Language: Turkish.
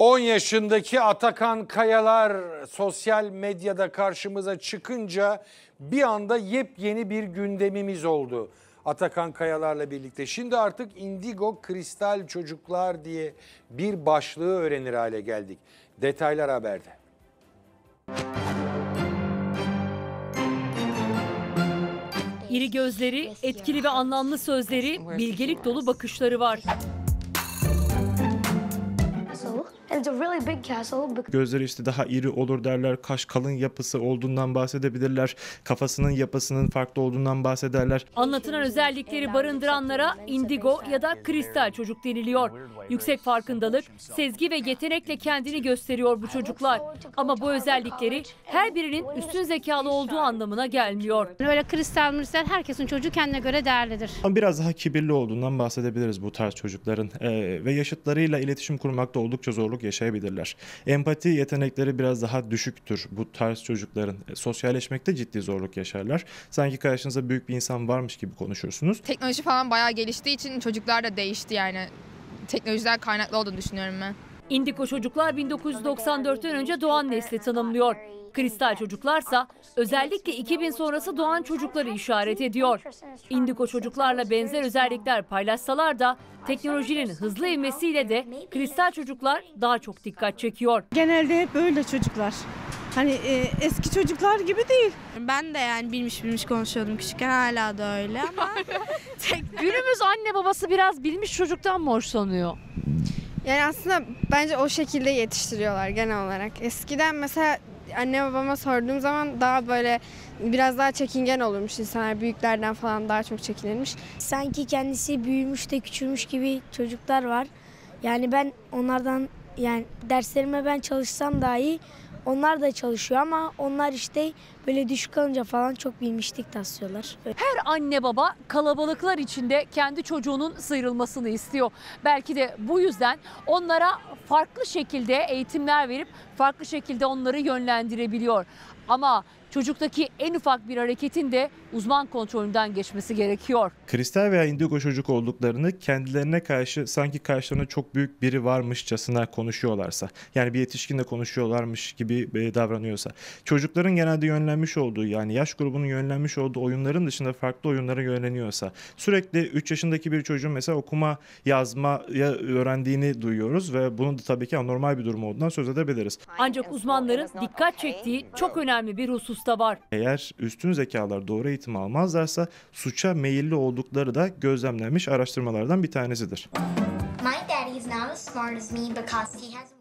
10 yaşındaki Atakan Kayalar sosyal medyada karşımıza çıkınca bir anda yepyeni bir gündemimiz oldu. Atakan Kayalar'la birlikte. Şimdi artık Indigo Kristal Çocuklar diye bir başlığı öğrenir hale geldik. Detaylar haberde. İri gözleri, etkili ve anlamlı sözleri, bilgelik dolu bakışları var. Gözleri işte daha iri olur derler. Kaş kalın yapısı olduğundan bahsedebilirler. Kafasının yapısının farklı olduğundan bahsederler. Anlatılan özellikleri barındıranlara indigo ya da kristal çocuk deniliyor. Yüksek farkındalık, sezgi ve yetenekle kendini gösteriyor bu çocuklar. Ama bu özellikleri her birinin üstün zekalı olduğu anlamına gelmiyor. Böyle kristal mristal herkesin çocuğu kendine göre değerlidir. Ama biraz daha kibirli olduğundan bahsedebiliriz bu tarz çocukların. Ee, ve yaşıtlarıyla iletişim kurmakta oldukça zorluk yaşayabilirler. Empati yetenekleri biraz daha düşüktür bu tarz çocukların. E, sosyalleşmekte ciddi zorluk yaşarlar. Sanki karşınızda büyük bir insan varmış gibi konuşursunuz. Teknoloji falan bayağı geliştiği için çocuklar da değişti yani. Teknolojiden kaynaklı olduğunu düşünüyorum ben. Indigo çocuklar 1994'ten önce doğan nesli tanımlıyor. Kristal çocuklarsa özellikle 2000 sonrası doğan çocukları işaret ediyor. Indigo çocuklarla benzer özellikler paylaşsalar da teknolojinin hızlı ivmesiyle de kristal çocuklar daha çok dikkat çekiyor. Genelde hep öyle çocuklar. Hani e, eski çocuklar gibi değil. Ben de yani bilmiş bilmiş konuşuyordum küçükken hala da öyle ama Günümüz anne babası biraz bilmiş çocuktan mı hoşlanıyor? Yani aslında bence o şekilde yetiştiriyorlar genel olarak. Eskiden mesela anne babama sorduğum zaman daha böyle biraz daha çekingen olurmuş insanlar. Büyüklerden falan daha çok çekinirmiş. Sanki kendisi büyümüş de küçülmüş gibi çocuklar var. Yani ben onlardan yani derslerime ben çalışsam dahi onlar da çalışıyor ama onlar işte böyle düşük kalınca falan çok bilmişlik taslıyorlar. Her anne baba kalabalıklar içinde kendi çocuğunun sıyrılmasını istiyor. Belki de bu yüzden onlara farklı şekilde eğitimler verip farklı şekilde onları yönlendirebiliyor. Ama çocuktaki en ufak bir hareketin de uzman kontrolünden geçmesi gerekiyor. Kristal veya indigo çocuk olduklarını kendilerine karşı sanki karşılarında çok büyük biri varmışçasına konuşuyorlarsa yani bir yetişkinle konuşuyorlarmış gibi e, davranıyorsa çocukların genelde yönlenmiş olduğu yani yaş grubunun yönlenmiş olduğu oyunların dışında farklı oyunlara yönleniyorsa sürekli 3 yaşındaki bir çocuğun mesela okuma yazmaya öğrendiğini duyuyoruz ve bunun da tabii ki anormal bir durum olduğundan söz edebiliriz. Ancak uzmanların dikkat çektiği çok önemli bir husus da var. Eğer üstün zekalar doğru eğitim almazlarsa suça meyilli oldukları da gözlemlenmiş araştırmalardan bir tanesidir. My daddy is not as smart as me because he has